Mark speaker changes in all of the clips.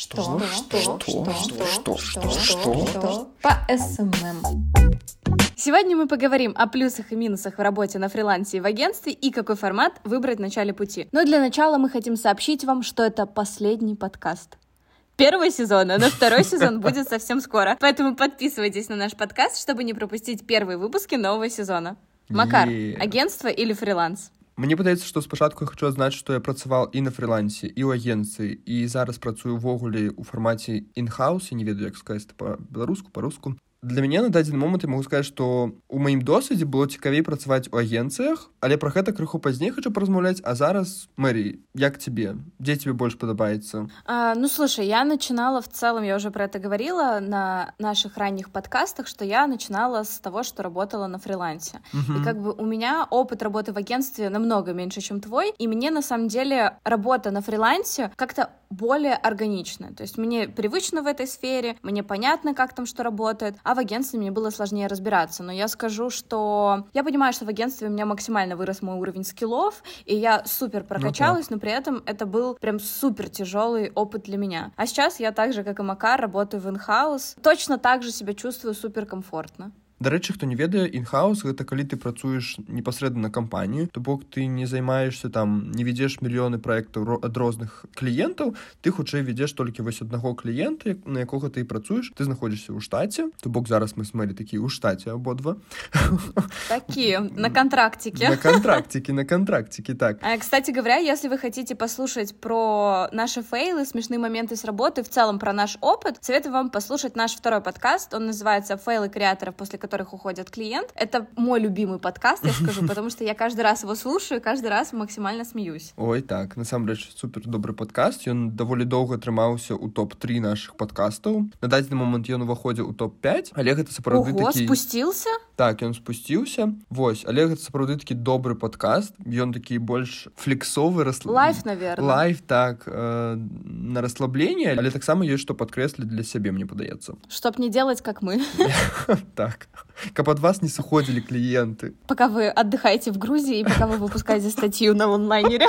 Speaker 1: Что? Что? Что? Что? Что? Что? Что? По SMM. Сегодня мы поговорим о плюсах и минусах в работе на фрилансе и в агентстве и какой формат выбрать в начале пути. Но для начала мы хотим сообщить вам, что это последний подкаст первого сезона, но второй сезон будет совсем скоро. Поэтому подписывайтесь на наш подкаст, чтобы не пропустить первые выпуски нового сезона. Макар, агентство или фриланс?
Speaker 2: Мне падаецца што спачатку хочу адзначыць што я працаваў і на фрылансе і ў агенцыі і зараз працую ўвогуле ў фармаце інхаус не ведаю як сказаць па-беларуску па-руску для мяне на дадзены момант я могу сказаць што у маім досведзе было цікавей працаваць у агенцыях але пра гэта крыху пазней хочу паразмаўляць а зараз Мэри як тебе где тебе больше подобается
Speaker 1: а, ну слушай я начинала в целом я уже про это говорила на наших ранних подкастах что я начинала с того что работала на фрилансе угу. и как бы у меня опыт работы в агентстве намного меньше чем твой и мне на самом деле работа на фрилансе как-то более органичная то есть мне привычно в этой сфере мне понятно как там что работает а в агентстве мне было сложнее разбираться. Но я скажу, что я понимаю, что в агентстве у меня максимально вырос мой уровень скиллов, и я супер прокачалась, ну, но при этом это был прям супер тяжелый опыт для меня. А сейчас я так же, как и Макар, работаю в инхаус, точно так же себя чувствую супер комфортно
Speaker 2: дарэчы хто не ведае інхаус гэта калі ты працуеш непасрэдна на кампанію то бок ты не займаешься там не ведзеш мільёны проектаў ад розных кліентаў ты хутчэй ведзеш толькі вось аднаго кліента на якога ты працуеш ты знаходзішся ў штаце то бок зараз мы смелі такі ў штаце абодва
Speaker 1: такие на контрактике
Speaker 2: на контрактике на контрактике так
Speaker 1: а, кстати говоря если вы хотите послушать про наши фейлы смешные моменты с работы в целом про наш опыт советую вам послушать наш второй подкаст он называется фейлы креаторов после которых уходит клиент. Это мой любимый подкаст, я скажу, потому что я каждый раз его слушаю, каждый раз максимально смеюсь.
Speaker 2: Ой, так, насамрэч супер добрый подкаст. Ён даволі доўга атрымаўся ў топ-3 наших подкастаў. На дадзены момант ён уваходзіў у топ-5, але гэта сапраўды такі...
Speaker 1: спусціўся?
Speaker 2: Так, ён спусціўся. Вось, але гэта сапраўды такі добры подкаст. Ён такі больш флексовы,
Speaker 1: расл... Лайф, наверное.
Speaker 2: Лайф, так, э, на расслабленне, але таксама ёсць што падкрэсліць для сябе, мне падаецца.
Speaker 1: Чтоб не делать, как мы.
Speaker 2: так. Каб от вас не суходили клиенты.
Speaker 1: Пока вы отдыхаете в Грузии и пока вы выпускаете статью на онлайнере.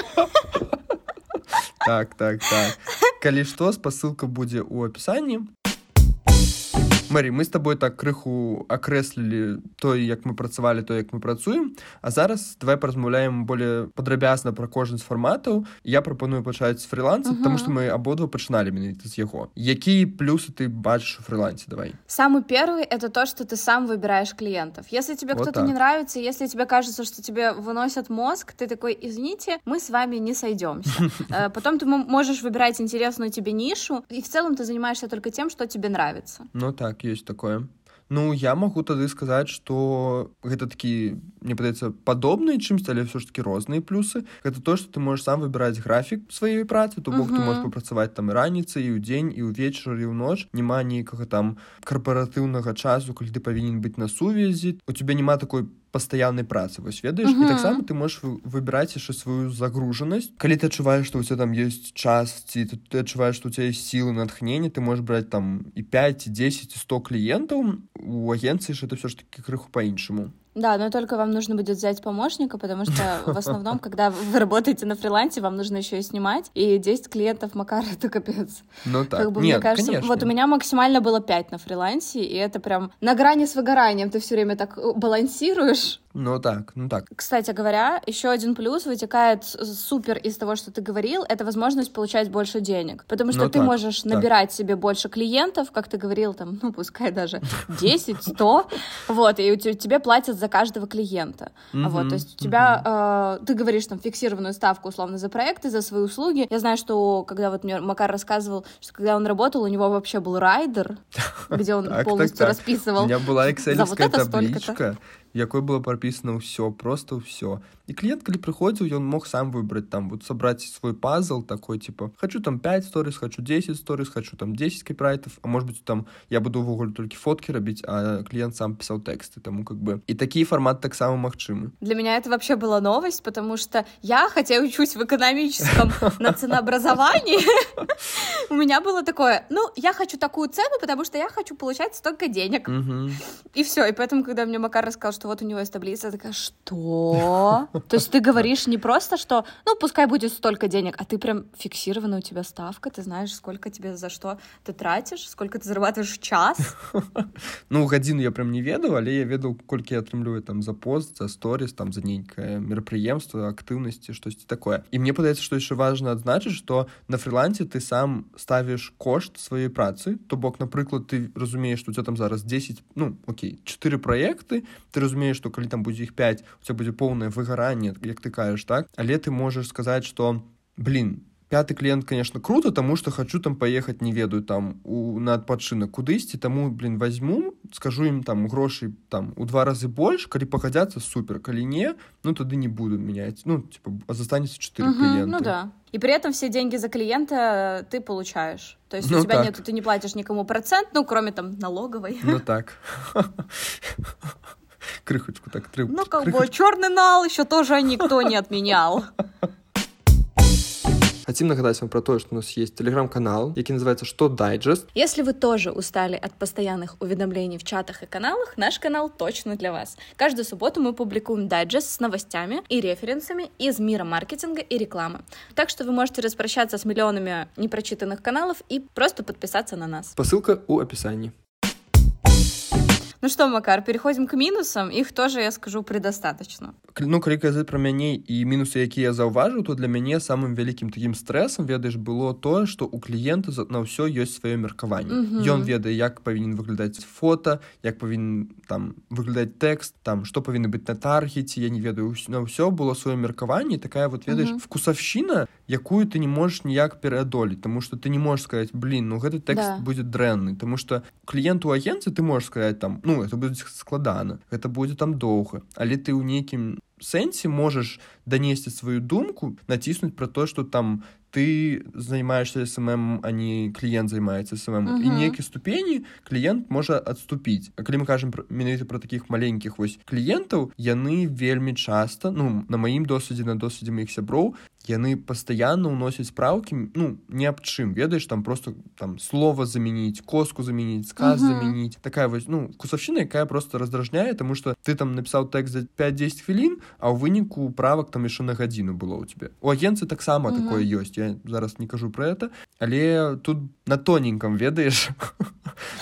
Speaker 2: Так, так, так. Калі што, спасылка будзе ў апісанні. Мэрі мы з табой так крыху акрэслілі той як мы працавалі то як мы працуем а зараз давай паразмаўляем более падрабязна пра кожны з фарматаў я прапаную пачаць з фриланса потому что мы абодва пачыналі менавіта з яго якія плюсы ты бачыш у фрилансе давай
Speaker 1: самый первый это то что ты сам выбираешь клиентов если тебе вот кто-то так. не нравится если тебе кажется что тебе выносят мозг ты такой извините мы с вами не сойдемся э, потом ты можешь выбирать интересную тебе нишу и в целом ты занимаешься только тем что тебе нравится
Speaker 2: ну так Так ёсць такое. Ну я магу тады сказаць что гэта такі мне падаецца падобныя чымсьці але все ж таки розныя плюсы. Гэта то что ты можешь сам выбіраць графік сваёй працы. То бок ты можешь папрацаваць там раніцай і ў дзень і ўвечар і ў ноч няма нейкага там карпаратыўнага часу калі ты павінен быць на сувязі у тебя няма такой пастаяннай працы вось ведаеш і таксама ты можешь выбіраць яшчэ сваю загружанасць калі ты адчуваеш што у тебя там есть час ці ты адчуваеш што у тебя есть сілы натхнення ты можешь браць там і 5 10 100 кліентаў у агенцыі ж это все ж таки крыху по-іншаму
Speaker 1: да, но только вам нужно будет взять помощника, потому что в основном, когда вы работаете на фрилансе, вам нужно еще и снимать, и 10 клиентов Макара — это капец.
Speaker 2: Ну так,
Speaker 1: как бы,
Speaker 2: Нет,
Speaker 1: мне кажется,
Speaker 2: конечно.
Speaker 1: вот у меня максимально было 5 на фрилансе, и это прям на грани с выгоранием, ты все время так э, балансируешь.
Speaker 2: Ну так, ну так.
Speaker 1: Кстати говоря, еще один плюс вытекает супер из того, что ты говорил, это возможность получать больше денег. Потому что ну, ты так, можешь так. набирать себе больше клиентов, как ты говорил, там, ну, пускай даже 10, 100, вот, и тебе платят за каждого клиента. Mm-hmm. Вот, то есть у тебя, э, ты говоришь там фиксированную ставку, условно, за проекты, за свои услуги. Я знаю, что когда вот мне Макар рассказывал, что когда он работал, у него вообще был райдер, где он полностью расписывал.
Speaker 2: У меня была excel табличка, якой было прописано ўсё просто ўсё і клиент калі прыходзіў ён мог сам выбраць там вот собрать свой пазл такой типа хочу там 5 сторис хочу 10 сторис хочу там 10 кайпрайтов а может быть там я буду увогуле толькі фотки рабіць а клиент сам писал тексты тому как бы и такие формат таксама магчымы
Speaker 1: для меня это вообще была новость потому что я хотя учусь в экономическом на ценообразовании у меня было такое ну я хочу такую цену потому что я хочу получать столько денег и все и поэтому когда мне макар рассказал что вот у него есть таблица, я такая, что? То есть ты говоришь не просто, что, ну, пускай будет столько денег, а ты прям фиксирована у тебя ставка, ты знаешь, сколько тебе за что ты тратишь, сколько ты зарабатываешь в час.
Speaker 2: Ну, гадзіну я прям не ведаў, але я ведаў, колькі я атрымліваю там за пост, за сторис, там за нейкае мерапрыемства, актыўнасці, штосьці такое. І мне падаецца, што яшчэ важна адзначыць, што на фрилансе ты сам ставіш кошт сваёй працы, то бок, напрыклад, ты разумееш, што у тебя там зараз 10, ну, окей, 4 праекты, ты разумееш, што калі там будзе іх 5, у тебя будзе поўнае выгаранне, як ты кажаш, так? Але ты можаш сказаць, што блин, пятый клиент конечно круто тому что хочу там поехать не ведаю там у на адпачынак кудысьці таму блин возьму скажу им там грошай там у два разы больш калі пагадзяцца супер калі не ну тады не буду менять ну типа застанется 4 угу, клиента
Speaker 1: ну да и при этом все деньги за клиента ты получаешь то есть ну, у тебя так. нет ты не платишь никому процент ну кроме там налоговой
Speaker 2: ну так крыхочку так тры...
Speaker 1: ну как бы черный нал еще тоже никто не отменял
Speaker 2: Хотим нагадать вам про то, что у нас есть телеграм-канал, який называется «Что дайджест».
Speaker 1: Если вы тоже устали от постоянных уведомлений в чатах и каналах, наш канал точно для вас. Каждую субботу мы публикуем дайджест с новостями и референсами из мира маркетинга и рекламы. Так что вы можете распрощаться с миллионами непрочитанных каналов и просто подписаться на нас.
Speaker 2: Посылка у описании.
Speaker 1: Ну что, Макар, переходим к минусам. Их тоже, я скажу, предостаточно.
Speaker 2: Ну, калі казаць пра мяне і мінусы, якія я заўважыў, то для мяне самым вялікім такім стрэсам, ведаеш, было тое, што у кліента на ўсё ёсць сваё меркаванне. Ён ведае, як павінен выглядаць фота, як павінен там выглядаць тэкст, там што павінны быць на таргеце, я не ведаю на ўсё было сваё меркаванне, такая вот ведаеш вкусавщина, якую ты не можаш ніяк пераадолець, Таму што ты не можаш сказаць блин, ну гэты тэкст да. будзе дрэнны, Таму што кліенту агенцы ты можаш сказаць там ну это будзе складана гэта будзе там доўга але ты ў нейкім сэнсе можаш данесці сваю думку націснуць пра то что там ты займаешься смм а не кліент займаецца смм uh -huh. і нейкай ступені кліент можа адступіць А калі мы кажам менавіта про таких маленькіх вось кліентаў яны вельмі часта ну на маім досведзе на досведзе моих сяброў яны пастаянна ўносяць спраўкі ну не аб чым ведаеш там просто там слова замяніць коску замяніць сказ uh -huh. замяніць такая вось ну кусавщина якая просто раздражняе тому что ты там напісаў тэкст за 5-10 хвілін а ў выніку правак там яшчэ на гадзіну было ў тебе у агенцы таксама uh -huh. такое ёсць я зараз не кажу про это але тут на тоненьком ведаеш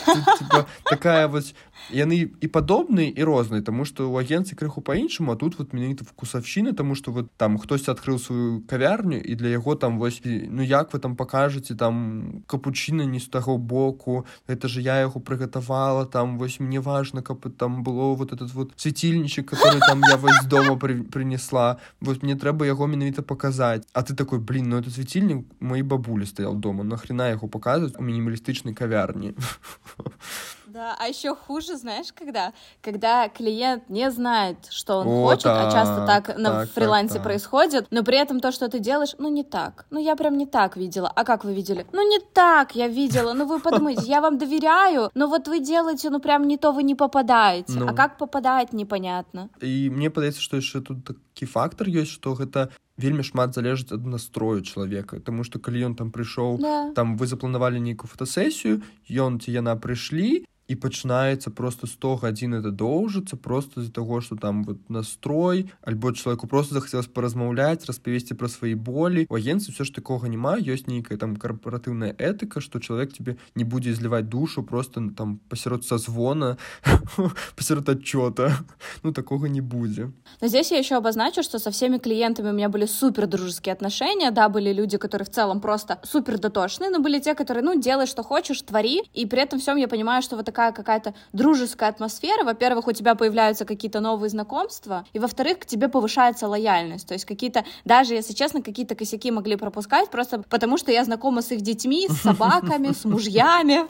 Speaker 2: такая вось яны і падобныя і розныя тому что у агенцы крыху по-іншаму а тут вот менавіта вкусавщина тому что вот там хтось адкрыў сваю кавярню і для яго там вось ну як вы там покажаце там капучына не з таго боку это же я яго прыгатавала там вось мне важно каб там было вот этот вот светильничек который там я вось дома при, принесла вот мне трэба яго менавіта показать а ты такой блин ну это светильник моей бабулі стаял дома нахрена яго показывать у мінімалістычнай кавярні
Speaker 1: Да, а еще хуже, знаешь, когда? Когда клиент не знает, что он О, хочет, так, а часто так на так, фрилансе так, так. происходит, но при этом то, что ты делаешь, ну не так. Ну я прям не так видела. А как вы видели? Ну не так я видела. Ну вы подумайте, я вам доверяю, но вот вы делаете, ну прям не то вы не попадаете. Ну. А как попадать, непонятно.
Speaker 2: И мне падаецца, что еще тут такі фактор есть, что это вельмі шмат залежыць ад настрою чалавека Таму што калі ён там прыйшоў да. там вы запланавалі нейкую фотасесію ён ці яна прыйшлі і пачынаецца просто 100 гадзін это доўжыцца просто з-за таго что там вот настрой альбо чалавеку просто захацелось паразмаўляць распавесці пра свае болі у агенцы все ж такога няма ёсць нейкая там карпаратыўная этыка что чалавек тебе не будзе зліваць душу просто ну, там пасярод са звона пасярод отчета ну такого не будзе
Speaker 1: но здесь я еще обозначу что со всеми клиентами у меня были супер дружеские отношения да были люди которые в целом просто супер дотошные но были те которые ну делай что хочешь твори и при этом всем я понимаю что вот так такая какая-то дружеская атмосфера. Во-первых, у тебя появляются какие-то новые знакомства, и во-вторых, к тебе повышается лояльность. То есть какие-то, даже если честно, какие-то косяки могли пропускать, просто потому что я знакома с их детьми, с собаками, с мужьями.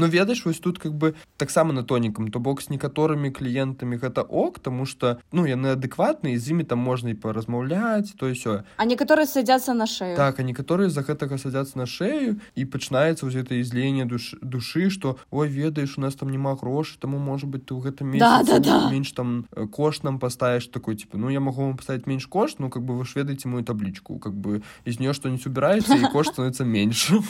Speaker 2: Ну ведаеш вось тут как бы таксама на тоненькам то бок з некаторымі кліентамі гэта ок тому что ну яны адэкватныя з імі там можна і паразмаўляць то ўсё
Speaker 1: а некаторыя садзяцца на шею
Speaker 2: так а некаторыя за гэтага садзяцца на шею і пачынаецца вось гэта ізленне душ душы что ой ведаеш у нас там няма грошы таму можа быть ты ў гэтым
Speaker 1: да, да, да.
Speaker 2: менш там э, кошт нам паставіш такой типа ну я могу вам паставить менш кошт ну как бы вы ж ведаеце мою таблічку как бы из нее что-нибудь убираецца і кошт становится менш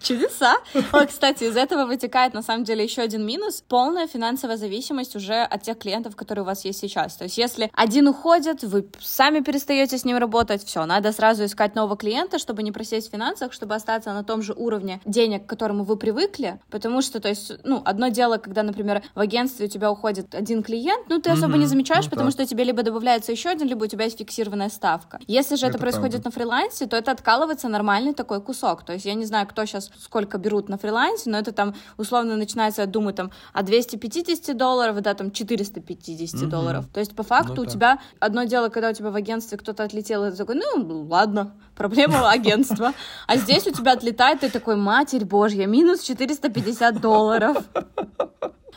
Speaker 1: Чудеса. О, кстати, из этого вытекает, на самом деле, еще один минус. Полная финансовая зависимость уже от тех клиентов, которые у вас есть сейчас. То есть, если один уходит, вы сами перестаете с ним работать, все, надо сразу искать нового клиента, чтобы не просесть в финансах, чтобы остаться на том же уровне денег, к которому вы привыкли, потому что, то есть, ну, одно дело, когда, например, в агентстве у тебя уходит один клиент, ну, ты особо mm-hmm. не замечаешь, ну, потому да. что тебе либо добавляется еще один, либо у тебя есть фиксированная ставка. Если же это, это происходит правда. на фрилансе, то это откалывается нормальный такой кусок. То есть я не знаю, кто сейчас сколько берут на фрилансе, но это там условно начинается, я думаю, там от 250 долларов до там 450 угу. долларов. То есть по факту ну, у тебя одно дело, когда у тебя в агентстве кто-то отлетел, и ты такой, ну ладно, проблема агентства. А здесь у тебя отлетает, ты такой, матерь божья, минус 450 долларов.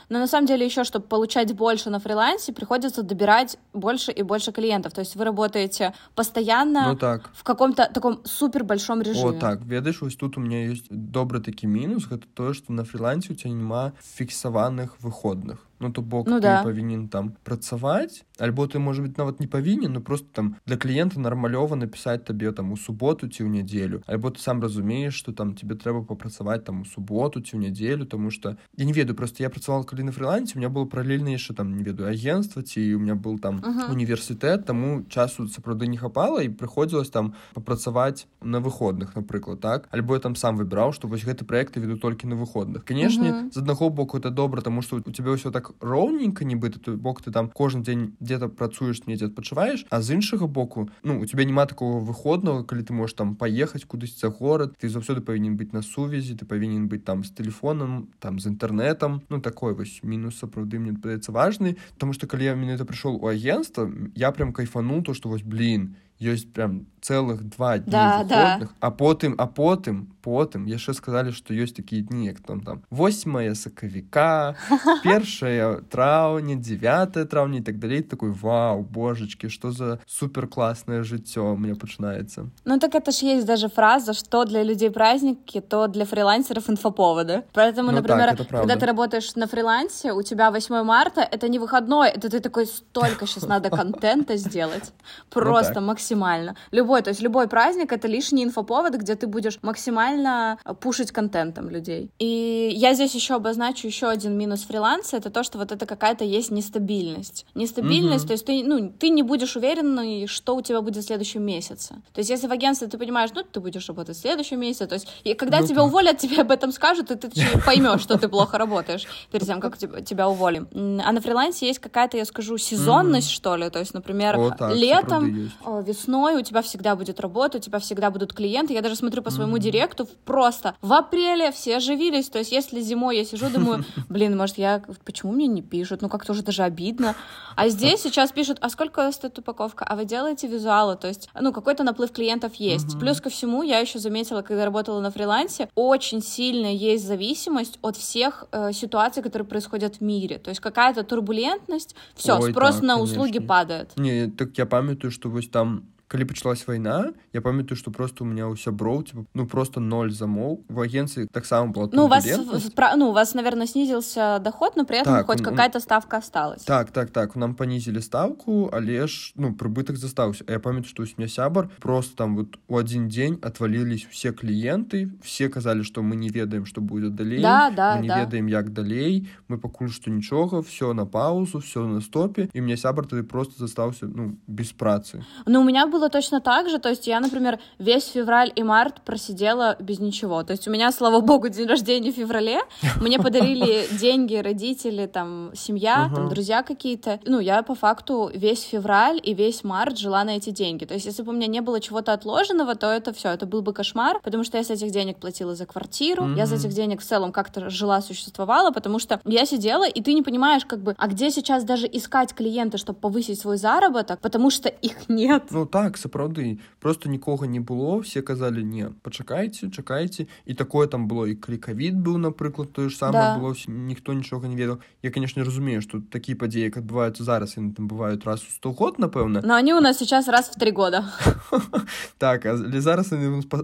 Speaker 1: Но на самом деле еще, чтобы получать больше на фрилансе, приходится добирать больше и больше клиентов. То есть вы работаете постоянно
Speaker 2: ну, так.
Speaker 1: в каком-то таком супер большом режиме.
Speaker 2: О, так, ведаешь, ось тут у меня есть добрый таки минус, это то, что на фрилансе у тебя нема фіксаваных выходных ну то бок ну, ты да. павінен там працаваць альбо ты может быть нават не павінен но просто там для кліента нармалёва напісаць табе там у суботу ці ў нядзелю альбо ты сам разумееш что там тебе трэба папрацаваць там у суботу ці ў нядзелю тому что я не ведаю просто я працавал калі на фрилансе у меня было параллельна яшчэ там не ведаю агентства ці у меня был там uh -huh. універсітэт таму часу сапраўды не хапала і прыходзілось там папрацаваць на выходных напрыклад так альбо я там сам выбіраў что вось гэты проект веду толькі на выходных конечно uh -huh. з аднаго боку это добра тому что у тебя ўсё так так роўненька нібыта той бок ты там кожны дзень где-то працуеш недзе адпачываеш а з іншага боку ну у тебя няма такого выходного калі ты можешь там паехаць кудысь за горад ты заўсёды павінен быць на сувязі ты павінен быць там з телефоном там з інтэрнетам ну такой вось мінус сапраўды мне падаецца важны потому что калі я менавіта прыйшоў у агентства я прям кайфанул то что вось блин ёсць прям цэлых два дні да, выходных, да. а потым а потым потым яшчэ сказалі што ёсць такія дні як там там 8 сакавіка першая траўня 9 траўня і так далей такой вау божачки что за супер классное жыццё мне пачынаецца
Speaker 1: ну так это ж есть даже фраза что для людей праздники то для фрилансеров инфоповоды поэтому ну, например так, когда ты работаешь на фрилансе у тебя 8 марта это не выходной это ты такой столько сейчас надо контента сделать ну просто максимально максимально. Любой, то есть любой праздник — это лишний инфоповод, где ты будешь максимально пушить контентом людей. И я здесь еще обозначу еще один минус фриланса — это то, что вот это какая-то есть нестабильность. Нестабильность, mm-hmm. то есть ты, ну, ты не будешь уверен, что у тебя будет в следующем месяце. То есть если в агентстве ты понимаешь, ну, ты будешь работать в следующем месяце, то есть и когда ну, тебя так. уволят, тебе об этом скажут, и ты поймешь, что ты плохо работаешь перед тем, как тебя уволим. А на фрилансе есть какая-то, я скажу, сезонность, что ли, то есть, например, летом, весной у тебя всегда будет работа, у тебя всегда будут клиенты. Я даже смотрю по своему mm-hmm. директу, просто в апреле все оживились. То есть, если зимой я сижу, думаю, блин, может, я... Почему мне не пишут? Ну, как-то уже даже обидно. А здесь сейчас пишут, а сколько стоит упаковка? А вы делаете визуалы? То есть, ну, какой-то наплыв клиентов есть. Mm-hmm. Плюс ко всему, я еще заметила, когда работала на фрилансе, очень сильно есть зависимость от всех э, ситуаций, которые происходят в мире. То есть, какая-то турбулентность, все, спрос так, на конечно. услуги падает.
Speaker 2: Не, так я памятаю, что вот там калі пачалась вайна я памятаю что просто у меня у сяброў типа, ну просто ноль замоў в агенции таксама было
Speaker 1: ну у вас в, ну у вас наверное снизился доход но при этом так, хоть какая-то ставка осталась
Speaker 2: так так так нам понизили ставку але ж ну прыбытак застаўся я памятаю что у меня сябар просто там вот у один день отвалились все клиенты все казалі что мы не ведаем что будет далей
Speaker 1: да, да,
Speaker 2: мы не
Speaker 1: да.
Speaker 2: ведаем як далей мы пакуль что нічога все на паузу все на стопе і мне сябар тады просто застаўся ну без працы
Speaker 1: ну у меня был было точно так же. То есть я, например, весь февраль и март просидела без ничего. То есть у меня, слава богу, день рождения в феврале. Мне подарили деньги родители, там, семья, там, друзья какие-то. Ну, я по факту весь февраль и весь март жила на эти деньги. То есть если бы у меня не было чего-то отложенного, то это все, это был бы кошмар, потому что я с этих денег платила за квартиру, я с этих денег в целом как-то жила, существовала, потому что я сидела, и ты не понимаешь, как бы, а где сейчас даже искать клиента, чтобы повысить свой заработок, потому что их нет.
Speaker 2: Ну, так, так сапраўды просто нікога не было все казалі не пачакайце чакайце і такое там было і клікавід быў напрыклад тое ж самае да. было ніхто нічога не ведаў я конечно разумею что такія падзеі як адбываюцца зараз яны там бываюць раз у сто год напэўна
Speaker 1: но они у нас сейчас раз в три года
Speaker 2: так але зараз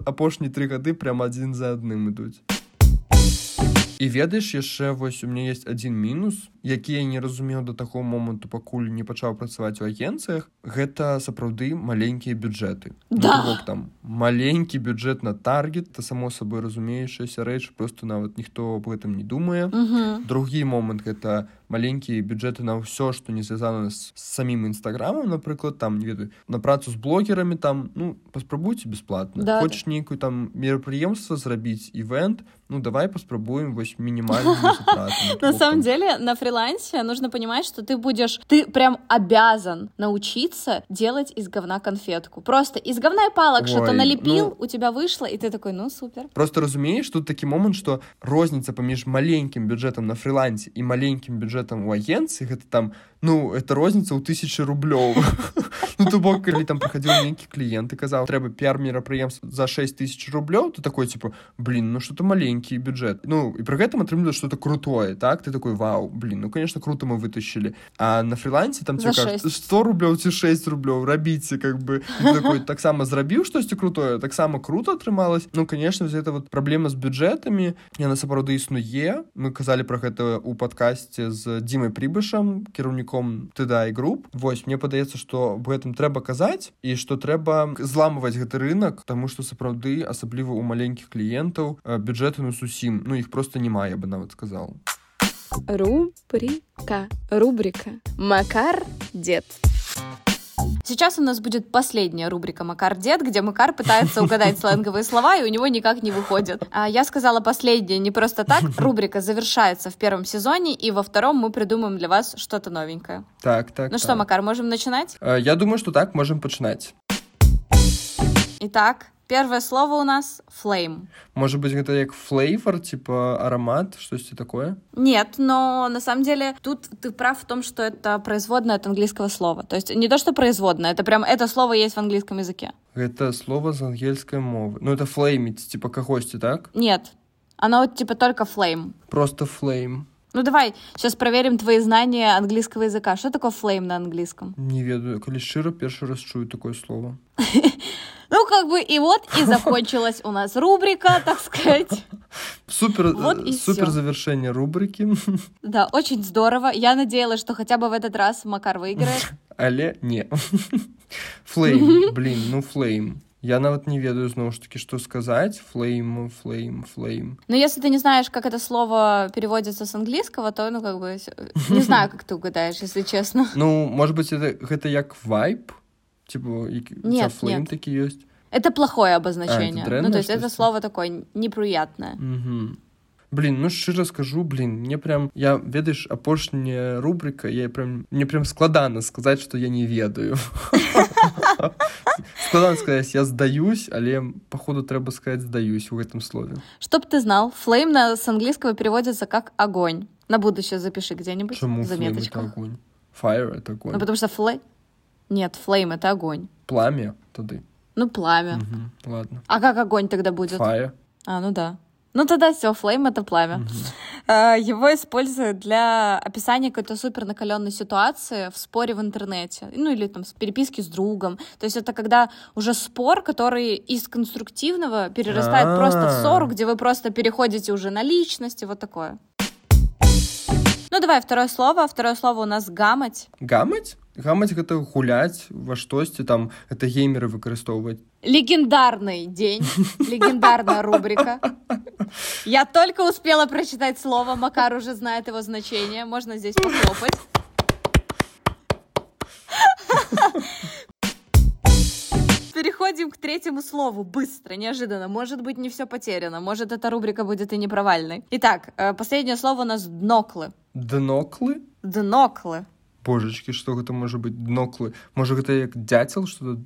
Speaker 2: апошнія тры гады прям адзін за адным ідуць і ведаеш яшчэ вось у меня есть один мінус які я не разумеў до таго моманту пакуль не пачаў працаваць у агенцыях гэта сапраўды маленькія бюджэты.
Speaker 1: Ну, да.
Speaker 2: ну, там маленькі бюджэт на таргет то само сабой разумеючаяся рэч просто нават ніхто об гэтым не думае. Другі момант гэта маленькія бюджэты на ўсё што не звязана з самім нстаграмам напрыклад там не ведаю на працу з блогерамі там ну паспрабуйце бесплатно
Speaker 1: да,
Speaker 2: хочаш нейкую там мерапрыемства зрабіць івент ну давай паспрабуем вось мінімальна
Speaker 1: на самом деле на фрилансе нужно понимать что ты будешь ты прям обязан научиться делать из говна конфетку просто из говна и палок что-то налепил ну, у тебя вышло и ты такой ну супер
Speaker 2: просто разумеешь тут такі момант что розніца паміж маленькім бюджэтам на фрилансе і маленькім бюджэтам у агенцыі гэта там ну это розніца ў тысячи рублёў ну то бок калі там прыходзіў нейкі кліент і казаў трэба пиар мерапрыемства за 6 тысяч рублёў то такой типа блин ну что-то маленький бюджет ну і при гэтым атрымліваю что-то крутое так ты такой вау блин ну конечно круто мы вытащили а на фрилансе там 100 рублёў ці 6 рублёў рабіце как бы такой таксама зрабіў штосьці крутое таксама круто атрымалось ну конечно это вот праблема з бюджэтамі яна сапраўды існуе мы казалі про гэта у подкасте з Димой прыбышам кіраўніком кіраўніком тыдай груп восьось мне падаецца што в гэтым трэба казаць і што трэба зламываць гэты рынок тому что сапраўды асабліва у маленькіх кліентаў бюджэты ну зусім ну іх просто не мае бы нават сказал
Speaker 1: рубрика. Рубрика. Макар дед Сейчас у нас будет последняя рубрика «Макар Дед», где Макар пытается угадать сленговые слова, и у него никак не выходит. А я сказала последняя не просто так. Рубрика завершается в первом сезоне, и во втором мы придумаем для вас что-то новенькое.
Speaker 2: Так, так.
Speaker 1: Ну
Speaker 2: так.
Speaker 1: что, Макар, можем начинать?
Speaker 2: Я думаю, что так, можем начинать.
Speaker 1: Итак, Первое слово у нас flame.
Speaker 2: Может быть, это как флейвор, типа аромат, что-то такое?
Speaker 1: Нет, но на самом деле тут ты прав в том, что это производное от английского слова. То есть не то, что производное, это прям это слово есть в английском языке.
Speaker 2: Это слово с английской мовы. Ну, это флеймить, типа кахости, так?
Speaker 1: Нет, оно вот типа только flame.
Speaker 2: Просто flame.
Speaker 1: Ну давай, сейчас проверим твои знания английского языка. Что такое flame на английском?
Speaker 2: Не ведаю, коли щиро первый раз чую такое слово.
Speaker 1: Ну, как бы и вот и закончилась у нас рубрика, так сказать.
Speaker 2: Супер, вот супер завершение рубрики.
Speaker 1: Да, очень здорово. Я надеялась, что хотя бы в этот раз Макар выиграет.
Speaker 2: Але не. Flame, блин, ну flame. Я нават не ведаю зноў ж таки что сказать. Flame flame flame.
Speaker 1: Ну если ты не знаешь как это слово переводится с английского то ну как бы не знаю как ты угадаешь если честно.
Speaker 2: Ну может быть это гэта як вайп типа
Speaker 1: нет,
Speaker 2: флейм такі ёсць
Speaker 1: это плохое обозначение.
Speaker 2: А, это
Speaker 1: ну то есть это слово такое неприятное.
Speaker 2: Угу. Блин, ну шчыра скажу блин мне прям я ведаеш апошняя рубрика я прям мне прям складана сказаць что я не ведаю складана сказать я сдаюсь але походу трэба сказать сдаюсь у гэтым слове.
Speaker 1: Чтоб ты знал флейм на с английского переводится как огонь на будущее запиши где-нибудь заметочку
Speaker 2: огонь? Fire это огонь.
Speaker 1: Ну, потому что флей нет флейм это огонь.
Speaker 2: Пламя тады
Speaker 1: ну пламя
Speaker 2: угу, ладно.
Speaker 1: А как огонь тогда будет?
Speaker 2: Fire
Speaker 1: а ну да ну тогда все, флейм это пламя. Uh-huh. Его используют для описания какой-то супер накаленной ситуации в споре в интернете, ну или там с переписки с другом. То есть это когда уже спор, который из конструктивного перерастает А-а-а. просто в ссору, где вы просто переходите уже на личности, вот такое. Ну давай второе слово. Второе слово у нас гамать.
Speaker 2: Гамать? Гамаць гэта гуляць во штосьці там это геймеры выкарыстоўваць
Speaker 1: легендарный день легендарная рубрика я только успела прочитать слово макар уже знает его значение можно здесь похлопать Переходим к третьему слову. Быстро, неожиданно. Может быть, не все потеряно. Может, эта рубрика будет и неправильной. Итак, э, последнее слово у нас дноклы.
Speaker 2: Дноклы?
Speaker 1: Дноклы
Speaker 2: божачки что гэта можа быть дноклы можа гэта як дзяцел что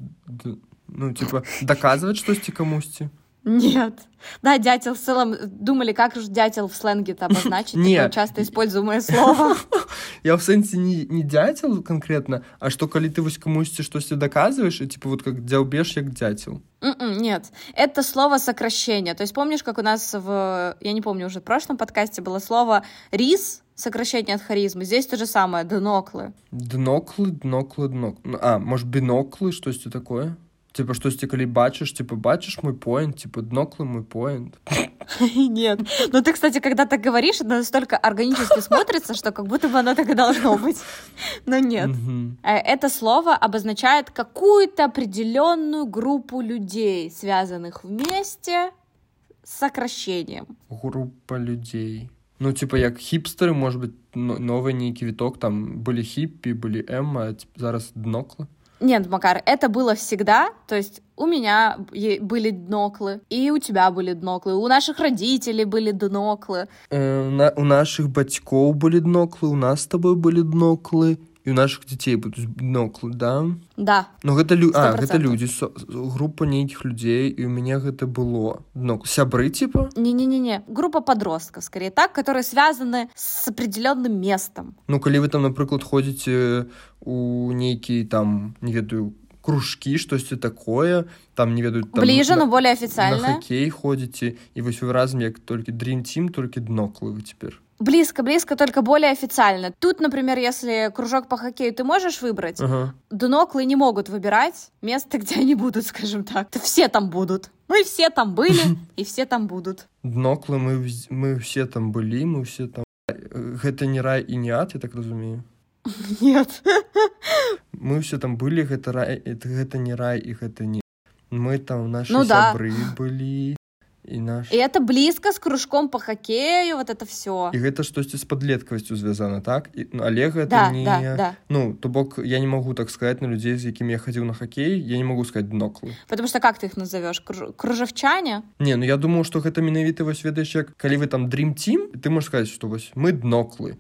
Speaker 2: ну типа доказывать штосьці камусьці
Speaker 1: нет да дятел в целом думали как же дятел в сленге то обозначить нет часто используемое слово
Speaker 2: я в сэнсе не не дятел конкретно а что калі ты вось камусьці штосьці доказываешь и типа вот как дзяўбеш як дятел
Speaker 1: м-м, нет это слово сокращение то есть помнишь как у нас в я не помню уже в прошлом подкасте было слово рис сокращение от харизмы. Здесь то же самое, дноклы.
Speaker 2: Дноклы, дноклы, дноклы. А, может, биноклы, что-то такое? типа штосьці калі бачыш типа бачыш мой поинт типа дноклы мой поинт
Speaker 1: нет ну ты кстати когда так говоришь это настолько органически смотрится что как будто бы оно так и должно быть но нет э, это слово обозначает какую-то определенную группу людей связанных вместе с сокращением
Speaker 2: группа людей ну типа як хипстеры может быть новый нейкі віток там были хиппи были эмма зараз дноклы
Speaker 1: нет, Макар, это было всегда. То есть у меня были дноклы, и у тебя были дноклы, у наших родителей были дноклы.
Speaker 2: Э, на, у наших батьков были дноклы, у нас с тобой были дноклы, і у наших дзяцей будуць біноклы да?
Speaker 1: Да.
Speaker 2: Но гэта лю... а гэта людзі со... група нейкіх людзей і у мяне гэта было. Но сябры типа?
Speaker 1: Не не не не группа подростков скорее так которые связаны с определенным местом.
Speaker 2: Ну калі вы там напрыклад ходзіце у нейкі там не ведаю кружкі штосьці такое там не ведаюць
Speaker 1: бліжа но более офіцыяльна
Speaker 2: хоккей ходзіце і вось вы разам як толькі дрим тим толькі дноклы вы цяпер
Speaker 1: Близко, близко, только более официально. Тут, например, если кружок по хоккею ты можешь выбрать,
Speaker 2: ага.
Speaker 1: дноклы не могут выбирать место, где они будут, скажем так. Все там будут. Мы все там были, и все там будут.
Speaker 2: Дноклы мы, мы все там были, мы все там... Это не рай и не ад, я так разумею?
Speaker 1: Нет.
Speaker 2: Мы все там были, это рай, это, не рай, и это не... Мы там, наши ну, сябры да. были,
Speaker 1: і наш... і это блізка з кружком по хакею вот это все
Speaker 2: і гэта штосьці з падлеткавасцю звязана так? І ну, але гэта
Speaker 1: да,
Speaker 2: не
Speaker 1: да, да.
Speaker 2: ну то бок я не могу так сказать на людзей з якімі я хадзіў на хоккей я не могу сказать дноклы
Speaker 1: потому что как ты их назовешь Круж... кружавчане
Speaker 2: не ну я думаю что гэта менавіта вось ведаеш як калі вы там дрим тим ты можешь сказать что вось мы дноклы.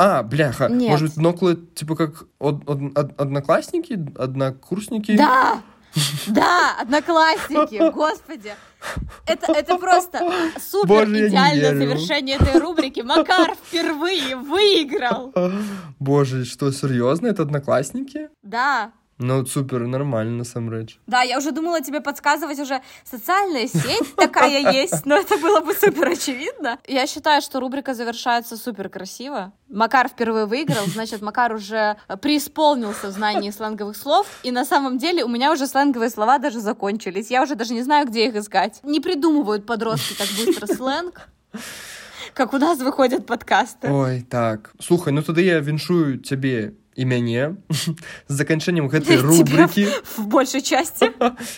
Speaker 2: А, бляха,
Speaker 1: Нет.
Speaker 2: может, ноклы, типа, как од, од, од, одноклассники, однокурсники?
Speaker 1: Да, да, одноклассники, господи. Это, это просто супер Боже, идеальное завершение этой рубрики. Макар впервые выиграл.
Speaker 2: Боже, что, серьезно? Это одноклассники?
Speaker 1: Да.
Speaker 2: Ну, супер, нормально, насамрэч.
Speaker 1: Да, я уже думала тебе подсказывать уже социальная сеть такая есть, но это было бы супер очевидно. Я считаю, что рубрика завершается супер красиво. Макар впервые выиграл, значит, Макар уже преисполнился в знании сленговых слов, и на самом деле у меня уже сленговые слова даже закончились. Я уже даже не знаю, где их искать. Не придумывают подростки так быстро сленг как у нас выходят подкасты.
Speaker 2: Ой, так. Слухай, ну тогда я віншую тебе і мяне з заканчэннем гэтай рубрыкі
Speaker 1: в большай части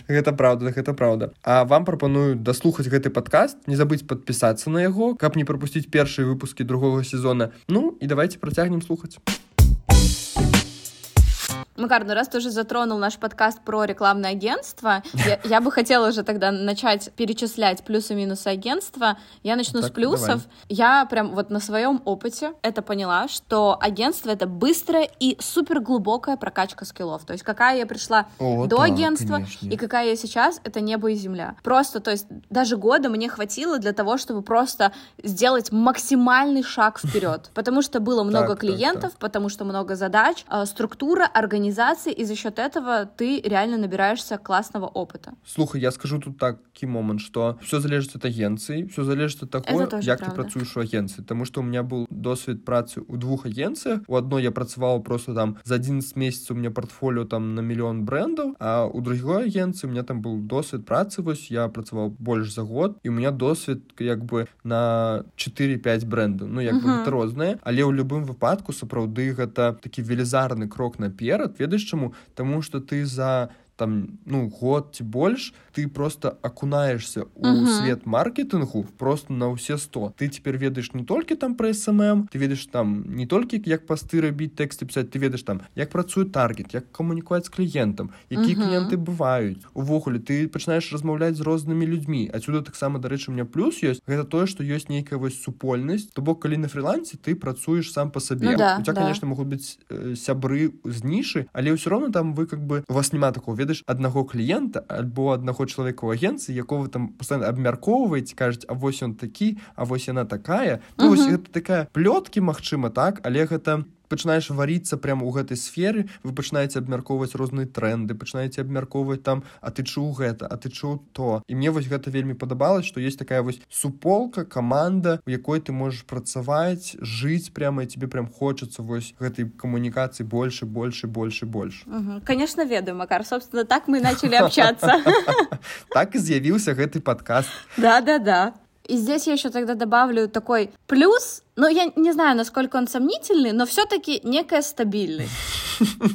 Speaker 2: гэта правда гэта правда А вам прапаную даслухаць гэты падкаст не забыць подпісацца на яго каб не прапусціць першыя выпускі другого сезона Ну і давайте працягнем слухаць
Speaker 1: Макар, ну раз ты уже затронул наш подкаст про рекламное агентство, я, я бы хотела уже тогда начать перечислять плюсы-минусы агентства. Я начну так, с плюсов. Давай. Я прям вот на своем опыте это поняла, что агентство — это быстрая и супер глубокая прокачка скиллов. То есть какая я пришла О, до да, агентства конечно. и какая я сейчас — это небо и земля. Просто, то есть даже года мне хватило для того, чтобы просто сделать максимальный шаг вперед. Потому что было много клиентов, потому что много задач, а, структура, организация организации, и за счет этого ты реально набираешься классного опыта.
Speaker 2: Слухай, я скажу тут такі момант, что все залежыць от агенцыі, все залежыць от таго, як правда. ты працуеш у агенцыі, Таму што у меня был досвед працы ў двух агенцыях. У адной я працаваў просто там за 11 месяцаў у меня портфолио там на мільён брендаў, а у другой агенцыі у меня там был досвед працы вось я працаваў больш за год і у меня досвед як бы на 4-5 брендаў ну як uh -huh. бы гэта рознае але ў любым выпадку сапраўды гэта такі велізарны крок наперад ведаеш чаму Таму что ты за там ну год ці больш ты просто акунаешься у uh -huh. свет маркетингу просто на ўсе 100 ты теперь ведаеш не толькі там про смм ты ведаеш там не толькі як пасты рабіць тэксты пісаць ты ведаеш там як працуе таргет як камунікаваць з кліентам які uh -huh. кліенты бываюць увогуле ты пачынаеш размаўляць з рознымі людзьмі адсюда таксама дарэчы у меня плюс ёсць гэта тое что ёсць нейкая вось супольнасць то бок калі на фрилансе ты працуеш сам по сабе
Speaker 1: ну, да,
Speaker 2: у тебя
Speaker 1: да.
Speaker 2: конечно могут быть э, сябры з нішы але ўсё роўно там вы как бы у вас няма такого ведаеш аднаго кліента альбо аднаго чалавека ў агенцыі якого там пастаянна абмяркоўваеце кажуць А вось ён такі А вось яна такая ну, вось гэта такая плёткі Мачыма так? Але гэта пачынаеш варіцца прямо у гэтай сферы вы пачынаеце абмяркоўваць розныя тренды пачынаеце абмяркоўваць там а ты чуў гэта? А ты чуў то? І мне вось гэта вельмі падабалось что есть такая вось суполка команда у якой ты можешь працаваць жыць прямо і тебе прям хочется вось гэтай камунікацыі больше больше больше больше.
Speaker 1: Конечно ведаю макар. Собственно так мы начали общаться.
Speaker 2: Так и з'явіўся гэты подкаст
Speaker 1: да да да и здесь я еще тогда добавлю такой плюс, но я не знаю, насколько он сомнительный, но все-таки некая стабильность.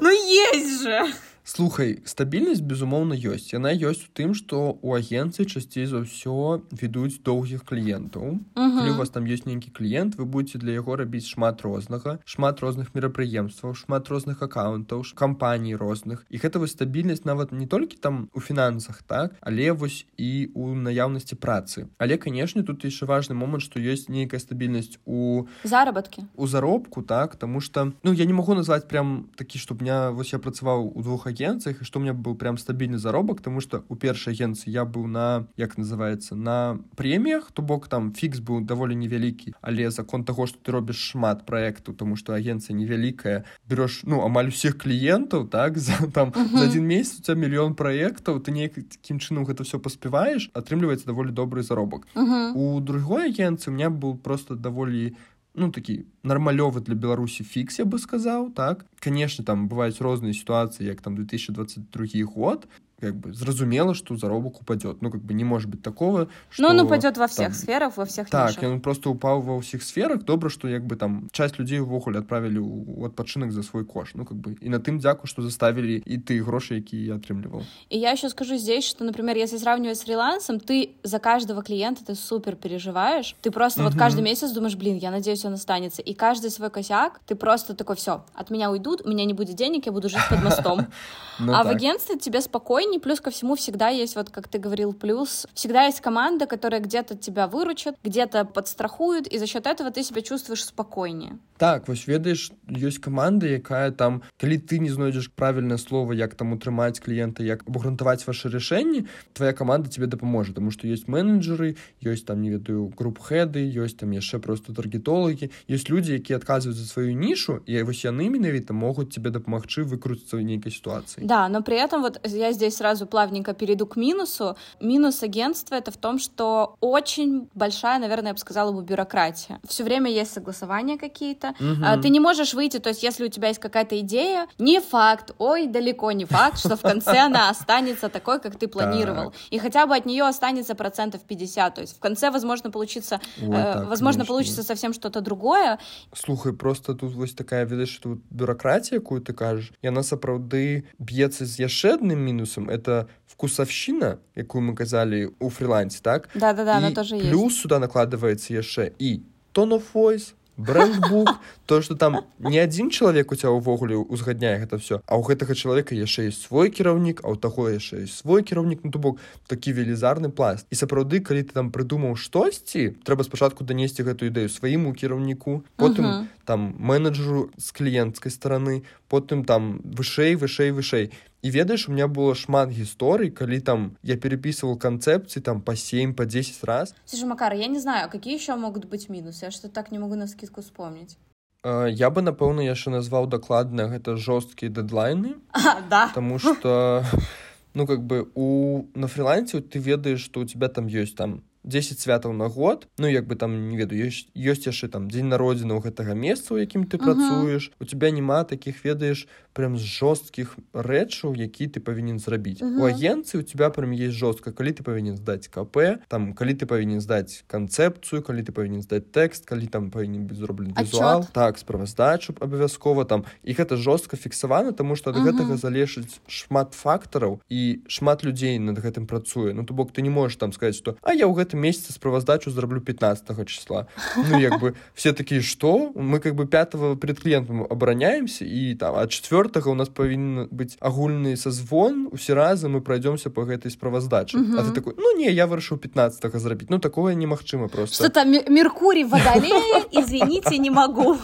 Speaker 1: Ну есть же!
Speaker 2: Слухай, стабільнасць безумоўна ёсць. Яна ёсць у тым, што ў агенцыі часцей за ўсё ведуць доўгіх кліентаў. Калі у вас там ёсць нейкі кліент, вы будете для яго рабіць шмат рознага, шмат розных мерапрыемстваў, шмат розных аккаунтаў, кампаній розных. І гэта вось стабільнасць нават не толькі там у фінансах, так, але вось і у наяўнасці працы. Але канешне, тут яшчэ важны момант, што ёсць нейкая стабільнасць у
Speaker 1: заработкі
Speaker 2: у заробку так тому что ну я не могу назваць прям такі чтоб меня вось я працаваў у двух агенцыях і што у меня быў прям стабільны заробак тому что у першай агенцыі я быў на як называется на прэміях то бок там фікс быў даволі невялікі але закон таго что ты робіш шмат проекту тому что агенцыя невялікая берешь ну амаль усіх кліентаў так за там uh -huh. за один месяц у тебя мільён проектаў ты неяк таким чынам гэта все паспяваеш атрымліваецца даволі добрый заробак uh -huh. у другой агенцыі у меня был просто даволі ну такі нармалёвы для беларусі фікс я бы сказаў так канешне там бываюць розныя сітуацыі як там 2022 год как бы зразумела что заробок упадет ну как бы не может быть такого
Speaker 1: что ну, он упадет во всех там... сферах во всех
Speaker 2: так он просто упал во всех сферах добра что як бы там часть людей увогуле отправили у адпачынак за свой кош ну как бы и на тым дзяку что заставили и ты грошы якія я атрымліваў
Speaker 1: и я еще скажу здесь что например если сравнивать с фрилансом ты за каждого клиента ты супер переживаешь ты просто вот каждый месяц думаешь блин я надеюсь он останется и каждый свой косяк ты просто такой все от меня уйдут у меня не будет денег я буду жить под мостом ну а в агентстве тебе спокойно спокойнее. Плюс ко всему всегда есть, вот как ты говорил, плюс. Всегда есть команда, которая где-то тебя выручит, где-то подстрахует, и за счет этого ты себя чувствуешь спокойнее.
Speaker 2: Так, вось ведаеш, ёсць каманда, якая там, калі ты не знойдзеш правільнае слово, як там утрымаць кліента, як абгрунтаваць ваши рашэнні, твоя команда тебе дапаможа, тому што ёсць менеджеры, ёсць там не ведаю груп хэды, ёсць там яшчэ просто таргетолагі, ёсць людзі, якія адказваюць за сваю нішу, і вось яны менавіта могуць тебе дапамагчы выкруціцца ў нейкай сітуацыі.
Speaker 1: Да, но при этом вот я здесь сразу плавненько перейду к минусу. Минус агентства это в том, что очень большая, наверное, я бы сказала бы, бюрократия. Все время есть согласования какие-то. Угу. Ты не можешь выйти, то есть если у тебя есть какая-то идея, не факт, ой, далеко не факт, что в конце она останется такой, как ты планировал. И хотя бы от нее останется процентов 50. То есть в конце, возможно, получится, э, возможно, получится совсем что-то другое.
Speaker 2: Слухай, просто тут вось такая, видишь, тут бюрократия, какую ты кажешь, и она сапраўды бьется с яшчэ адным мінусам это вкусовщина якую мы казалі у фрилансе так
Speaker 1: да да да она тоже
Speaker 2: плюс есть. сюда накладывается яшчэ і tone of voice брендбук то что там не адзін чалавек у тебя ўвогуле узгадняе гэта все а у гэтага чалавека яшчэ есть свой кіраўнік а у таго яшчэ есть свой кіраўнік ну то бок такі велізарны пласт і сапраўды калі ты там прыдумаў штосьці трэба спачатку данесці гэту ідэю свайму кіраўніку потым uh -huh. там менеджеру з кліенцкай стороны потым там вышэй вышэй вышэй і ведаеш у меня было шмат гісторый калі там я переписывал канцэпцыі там по 7 по 10 раз.
Speaker 1: Слушай, Макар я не знаю какие еще могут быть минусы? Я что так не могу на скидку вспомнить.
Speaker 2: Я бы напэўна яшчэ назваў дакладна гэта жорсткія дэдлайны
Speaker 1: да.
Speaker 2: Потому что ну как бы у на фрилансе ты ведаеш что у тебя там ёсць там 10 святаў на год. Ну як бы там не ведаю ёсць ёсць яшчэ там дзень народзіна ў гэтага месца у якім ты працуеш. У тебя няма таких ведаеш прям з жорсткіх рэчаў які ты павінен зрабіць. Uh -huh. у агенцыі у тебя прям есть жорстка калі ты павінен здаць КП там калі ты павінен здаць канцэпцыю калі ты павінен здаць тэкст калі там павінен быць зроблены візуал так справаздачу абавязкова там. І гэта жорстка фіксавана тому что ад uh -huh. гэтага залежыць шмат фактараў і шмат людзей над гэтым працуе. Ну то бок ты не можешь там сказать что а я ў гэтым месяце справаздачу зраблю 15 числа. Ну як бы все такія что? Мы как бы 5 перед кліентам абараняемся і там а четвер четвертага у нас павінен быць агульны созвон усе разы мы пройдемся по гэтай справаздачы а ты такой ну не я вырашыў 15 зрабіць ну такое немагчыма просто.
Speaker 1: Что там меркурий водолея извините не могу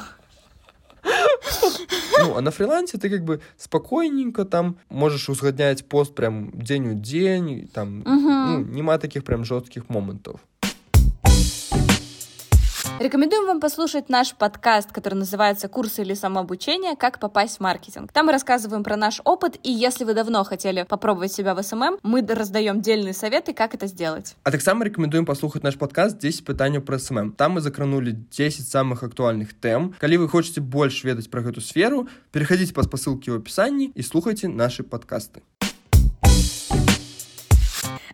Speaker 2: Ну, а на фрилансе ты как бы спокойненько там можешь узгадняць пост прям дзень у дзень там угу. ну, няма таких прям жорсткіх момантаў
Speaker 1: Рекомендуем вам послушать наш подкаст, который называется «Курсы или самообучение. Как попасть в маркетинг». Там мы рассказываем про наш опыт, и если вы давно хотели попробовать себя в СММ, мы раздаем дельные советы, как это сделать.
Speaker 2: А таксама рекомендуем послухаць наш подкаст 10 пытанняў пра СММ. Там мы закранули 10 самых актуальных тэм. Калі вы хочаце больш ведаць пра гэту сферу, пераходите па спасылке ў апісанні і слухайце наши подкасты.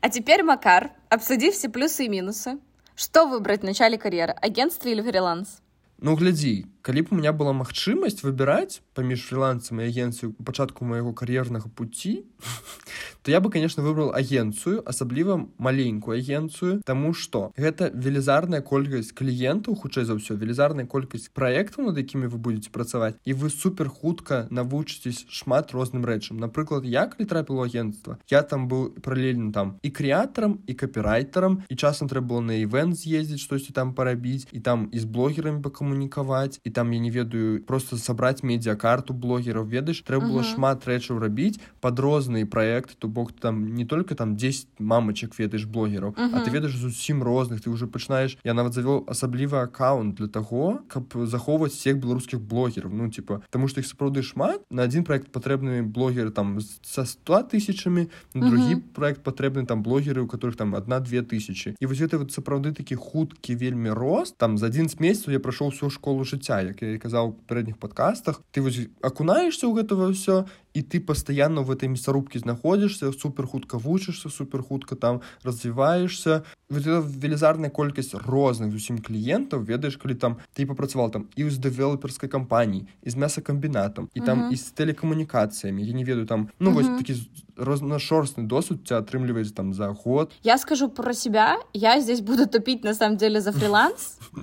Speaker 1: А теперь, Макар, обсуди все плюсы и минусы. что выбрать в начале карьеры, агентство или фриланс?
Speaker 2: Ну, глядзі, калі б у меня была магчымасць выбіраць паміж фрилансам і агенцыю пачатку майго кар'ернага пути то я бы конечно выбрал агенцыю асабліва маленькую агенцыю тому что гэта велізарная колькасць кліентаў хутчэй за ўсё велізарная колькасць проектаў над якімі вы будете працаваць і вы супер хутка навучыцесь шмат розным рэчам напрыклад я калі трапіла агентства я там быў паралельна там і крэатарам і капірайтарам і часам трэба было на івент з'ездзіць штосьці там парабіць і там і з блогерамі пакамунікаваць і там я не ведаю просто сабраць медиакарту блогераў ведаеш трэба было uh -huh. шмат рэчаў рабіць под розныя проекты то бок там не только там 10 мамачек ведаеш блогераў uh -huh. а ты ведаеш зусім розных ты уже пачынаеш я нават завёл асаблівы аккаунт для того каб захоўваць всех беларускіх блогераў ну типа тому что их сапраўды шмат на один проект патрэбны блогеры там со 100 тысячами другі uh -huh. проект патрэбны там блогеры у которых там одна-две тысячи і вось это вот сапраўды такі хуткі вельмі рост там за один з месяцаў я прайшоў всю школу жыцця як я казаў папярэдніх падкастах ты вось акунаешься ў гэтага ўсё і ты пастаянна в этой мясарубке знаходзішся супер хутка вучышся супер хутка там развіваешься велізарная колькасць розных зусім кліентаў ведаеш калі там ты папрацавал там і з дэвелоперскай кампаніі і з мясакамбінатам і там uh -huh. і з тэлекамунікацыямі я не ведаю там ну uh -huh. вось такі рознашорстны досуд тебя атрымліваецца там за год
Speaker 1: я скажу про себя я здесь буду тупить на самом деле за фриланс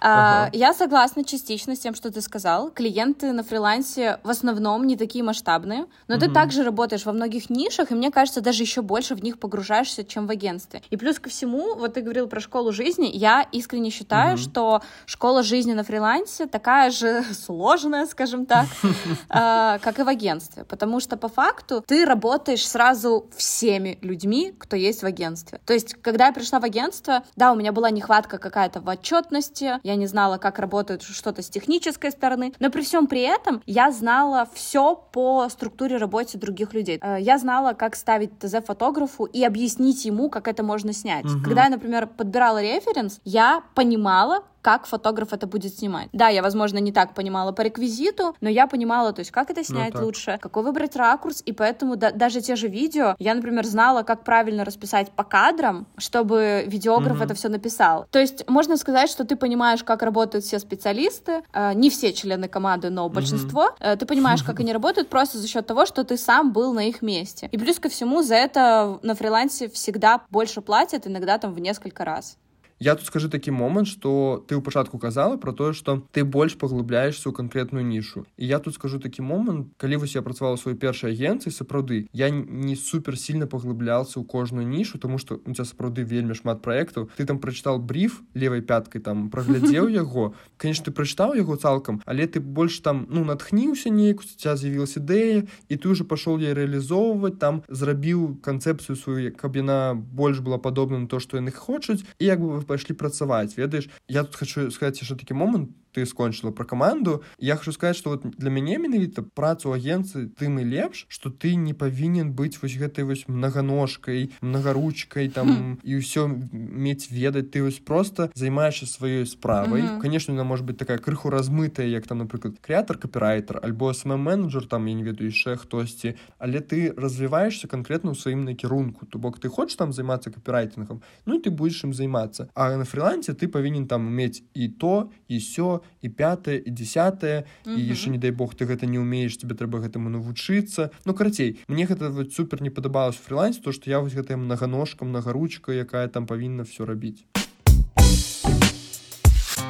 Speaker 1: Ага. Я согласна частично с тем, что ты сказал. Клиенты на фрилансе в основном не такие масштабные, но угу. ты также работаешь во многих нишах, и мне кажется, даже еще больше в них погружаешься, чем в агентстве. И плюс ко всему, вот ты говорил про школу жизни, я искренне считаю, угу. что школа жизни на фрилансе такая же сложная, скажем так, а, как и в агентстве, потому что по факту ты работаешь сразу всеми людьми, кто есть в агентстве. То есть, когда я пришла в агентство, да, у меня была нехватка какая-то в отчетности, я не знала, как работает что-то с технической стороны, но при всем при этом я знала все по структуре работы других людей. Э, я знала, как ставить ТЗ фотографу и объяснить ему, как это можно снять. Угу. Когда я, например, подбирала референс, я понимала, как фотограф это будет снимать. Да, я, возможно, не так понимала по реквизиту, но я понимала, то есть, как это ну снять ну, лучше, какой выбрать ракурс, и поэтому да, даже те же видео, я, например, знала, как правильно расписать по кадрам, чтобы видеограф mm-hmm. это все написал. То есть, можно сказать, что ты понимаешь, как работают все специалисты, э, не все члены команды, но большинство, mm-hmm. э, ты понимаешь, как они работают просто за счет того, что ты сам был на их месте. И плюс ко всему, за это на фрилансе всегда больше платят, иногда там в несколько раз.
Speaker 2: Я тут скажу такі момант что ты ў пачатку казала про тое что ты больш паглубляешься ў канкрэтную нішу. І я тут скажу такі момант калі вось я працавала свой першай агенцыі сапраўды я не супер сильно паглубляўся ў кожную нішу тому что у тебя сапраўды вельмі шмат проектаў ты там прачытал бриф левой пяткай там праглядзеў яго конечно ты прачытаў яго цалкам але ты больш там ну натхніўся нейку ця з'явілася ідэя і ты уже пашоў я реалізоўваць там зрабіў канцэпцыю сваю каб яна больш была падобна на то что яны хочуць і як бы пайшлі працаваць ведаеш? Я тут хочу сказаць яшчэ такі момант ты скончыла про каманду я хочу сказать что вот для мяне менавіта працу агенцыі тым і лепш что ты не павінен быць вось гэтай вось многоножкой многоручкой там і ўсё мець ведаць. Ты вось просто займаешься сваёй справай. Конечно она может быть такая крыху размытая як там напрыклад крэатор капірайтер альбо сам менеджер там я не ведаю яшчэ хтосьці але ты развіваешься конкретно ў сваім накірунку. То бок ты хочешь там займацца капірайтингом ну ты будешь ім займацца. А на фрилансе ты павінен там мець і то і сё і пятое і десятое і яшчэ не дай бог ты гэта не умееш тебе трэба гэтаму навучыцца. Ну карацей мне гэта вот супер не падабалось фриланс то что я вось гэтая многоножка многоручка якая там павінна все рабіць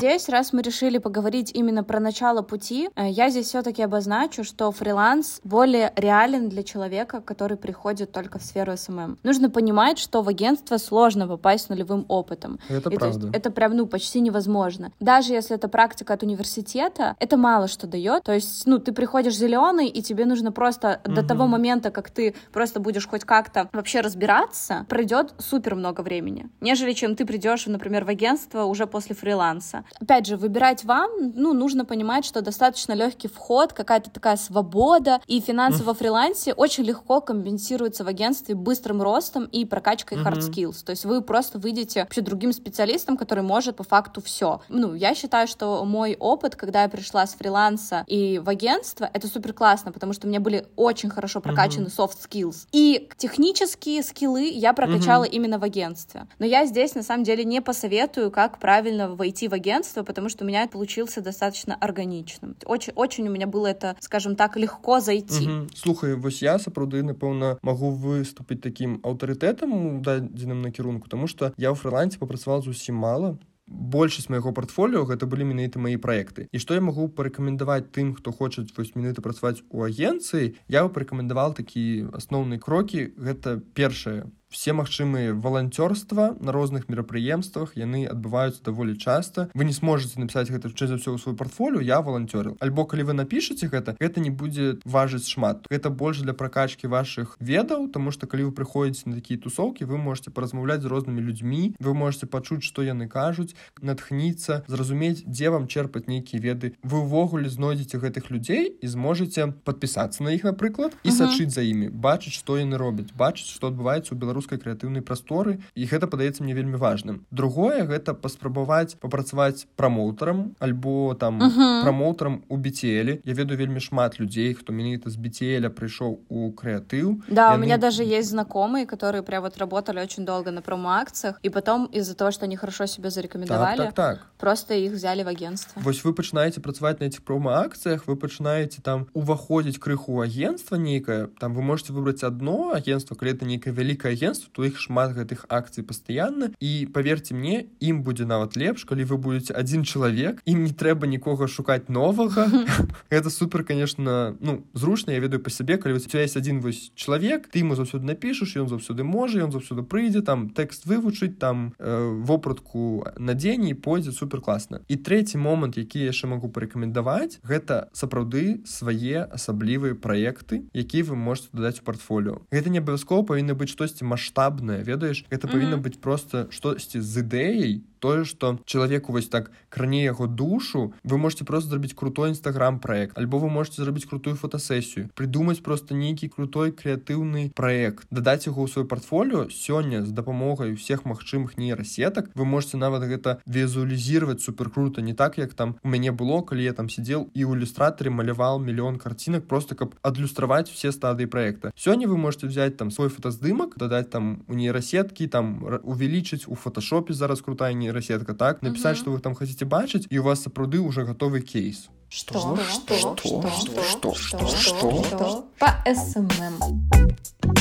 Speaker 1: Здесь, раз мы решили поговорить именно про начало пути, э, я здесь все-таки обозначу, что фриланс более реален для человека, который приходит только в сферу SMM. Нужно понимать, что в агентство сложно попасть с нулевым опытом.
Speaker 2: Это и, правда.
Speaker 1: Есть, это прям, ну, почти невозможно. Даже если это практика от университета, это мало что дает. То есть, ну, ты приходишь зеленый, и тебе нужно просто угу. до того момента, как ты просто будешь хоть как-то вообще разбираться, пройдет супер много времени, нежели чем ты придешь, например, в агентство уже после фриланса. Опять же, выбирать вам, ну, нужно понимать, что достаточно легкий вход, какая-то такая свобода, и финансы во фрилансе очень легко компенсируются в агентстве быстрым ростом и прокачкой hard skills. То есть вы просто выйдете вообще другим специалистом, который может по факту все. Ну, я считаю, что мой опыт, когда я пришла с фриланса и в агентство, это супер классно, потому что у меня были очень хорошо прокачаны soft skills. И технические скиллы я прокачала именно в агентстве. Но я здесь, на самом деле, не посоветую, как правильно войти в агентство, потому что у меня это получился достаточно органичным. Очень, очень у меня было это, скажем так, легко зайти.
Speaker 2: Угу. Слухай, вось я сапраўды напэўна магу выступіць таким аўтарытэтам у дадзеным накірунку тому что я ў фрылансе папрацаваў зусім мала большасць майго портфоліо гэта былі менавіта мои проекты і что я могу парэкамендаваць тым хто хоча вось менавіта працаваць у агенцыі я бы парэкамендавал такі асноўныя крокі гэта першае все магчымыя валанцёрства на розных мерапрыемствах яны адбываюцца даволі часта. Вы не сможете написать гэта чы за ўсё ў свой портфоліо я валанцёрил альбо калі вы напишаце гэта гэта не будзе важыць шмат. Это больш для прокачки ваших ведаў тому что калі вы прыходзіце на такія тусовки вы можете паразмаўляць з рознымі людзьмі вы можете пачуць что яны кажуць натхніцца зразумець дзе вам черпаць нейкія веды. Вы увогуле знойдзеце гэтых людзей і зможаце подпісацца на іх напрыклад і сачыць за імі бачыць что яны робяць бачыць что адбываецца у беларус беларускай крэатыўнай прасторы і гэта падаецца мне вельмі важным другое гэта паспрабаваць папрацаваць прамоўтарам альбо там uh -huh. прамоўтарам у біцелі я ведаю вельмі шмат людзей хто менавіта з біцеля прыйшоў у крэатыў
Speaker 1: да яны... у меня даже есть знакомые которые прям вот работали очень долго на промоакциях и потом из-за того что они хорошо себя зарекомендовали
Speaker 2: так, так, так.
Speaker 1: просто их взяли в агентство
Speaker 2: вось вы пачынаеце працаваць на этих промоакцыях вы пачынаеце там уваходзіць крыху агентства нейкае там вы можете выбраць одно агентство калі это нейкае вялікае агентство агентств то іх шмат гэтых акцый пастаянна і поверьте мне ім будзе нават лепш калі вы будете один чалавек ім не трэба нікога шукаць новага это супер конечно ну зручна я ведаю по сябе калі у тебя есть один вось чалавек ты ему заўсёды напішаш ён заўсёды можа ён заўсёды прыйдзе там тэкст вывучыць там э, вопратку на дзень і пойдзе супер класна і трэці момант які яшчэ могу парэкамендаваць гэта сапраўды свае асаблівыя праекты які вы можете дадаць у портфоліо. Гэта не абавязкова павінна быць штосьці маш маштабнае ведаеш это павінна быць просто штосьці з ідэяй тое что человеку вось так кране яго душу вы можете просто зрабіць крутой нстаграм проект альбо вы можете зрабіць крутую фотосесію придумаць просто нейкі крутой крэатыўны проект дадаць яго ў свой портфоліо сёння з дапамогай всех магчымых нейрасетак вы можете нават гэта візуалізировать супер круто не так як там у мяне было калі я там сидел і ў ілюстратары малявал мільён карцінак просто каб адлюстраваць все стадыі проекта сёння вы можете взять там свой фотаздымак дадаць там у нейрасеткі там увеличыць у фотошопе зараз крутая не нейросетка, так? Написать, угу. что вы там хотите бачить, и у вас сапраўды уже готовый кейс.
Speaker 1: Что? Что? Что? Что? Что? Что? Что? Что? По СММ.